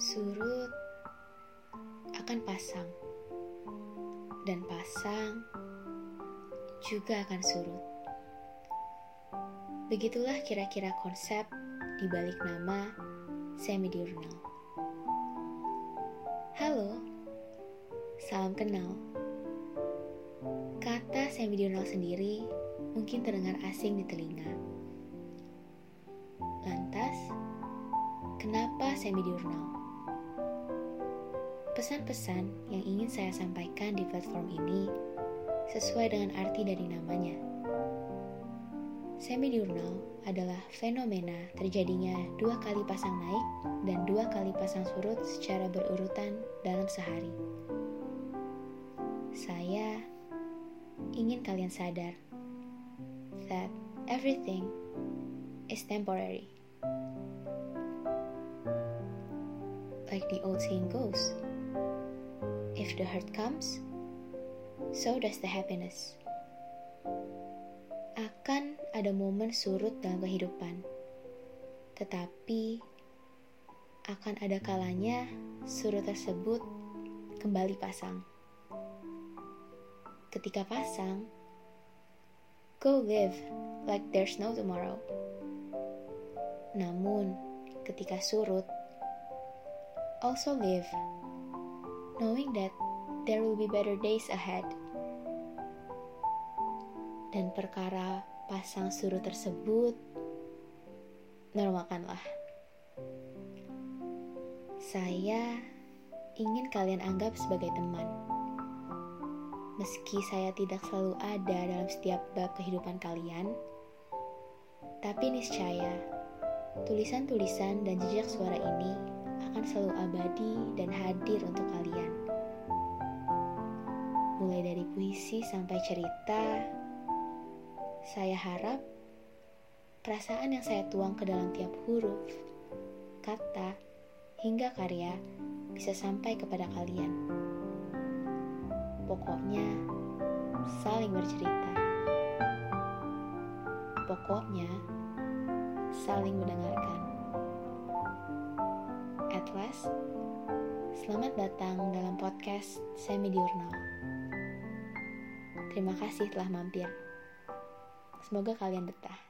Surut akan pasang, dan pasang juga akan surut. Begitulah kira-kira konsep di balik nama semi-diurnal. Halo, salam kenal. Kata semi-diurnal sendiri mungkin terdengar asing di telinga. Lantas, kenapa semi-diurnal? Pesan-pesan yang ingin saya sampaikan di platform ini sesuai dengan arti dari namanya. Semi-diurnal adalah fenomena terjadinya dua kali pasang naik dan dua kali pasang surut secara berurutan dalam sehari. Saya ingin kalian sadar that everything is temporary. Like the old saying goes, If the hurt comes, so does the happiness. Akan ada momen surut dalam kehidupan, tetapi akan ada kalanya surut tersebut kembali pasang. Ketika pasang, go live like there's no tomorrow. Namun, ketika surut, also live knowing that there will be better days ahead. Dan perkara pasang surut tersebut, normalkanlah. Saya ingin kalian anggap sebagai teman. Meski saya tidak selalu ada dalam setiap bab kehidupan kalian, tapi niscaya tulisan-tulisan dan jejak suara ini akan selalu abadi dan hadir untuk kalian. Mulai dari puisi sampai cerita, saya harap perasaan yang saya tuang ke dalam tiap huruf, kata, hingga karya bisa sampai kepada kalian. Pokoknya, saling bercerita. Pokoknya, saling mendengarkan. At last, selamat datang dalam podcast Semi Diurnal. Terima kasih telah mampir. Semoga kalian betah.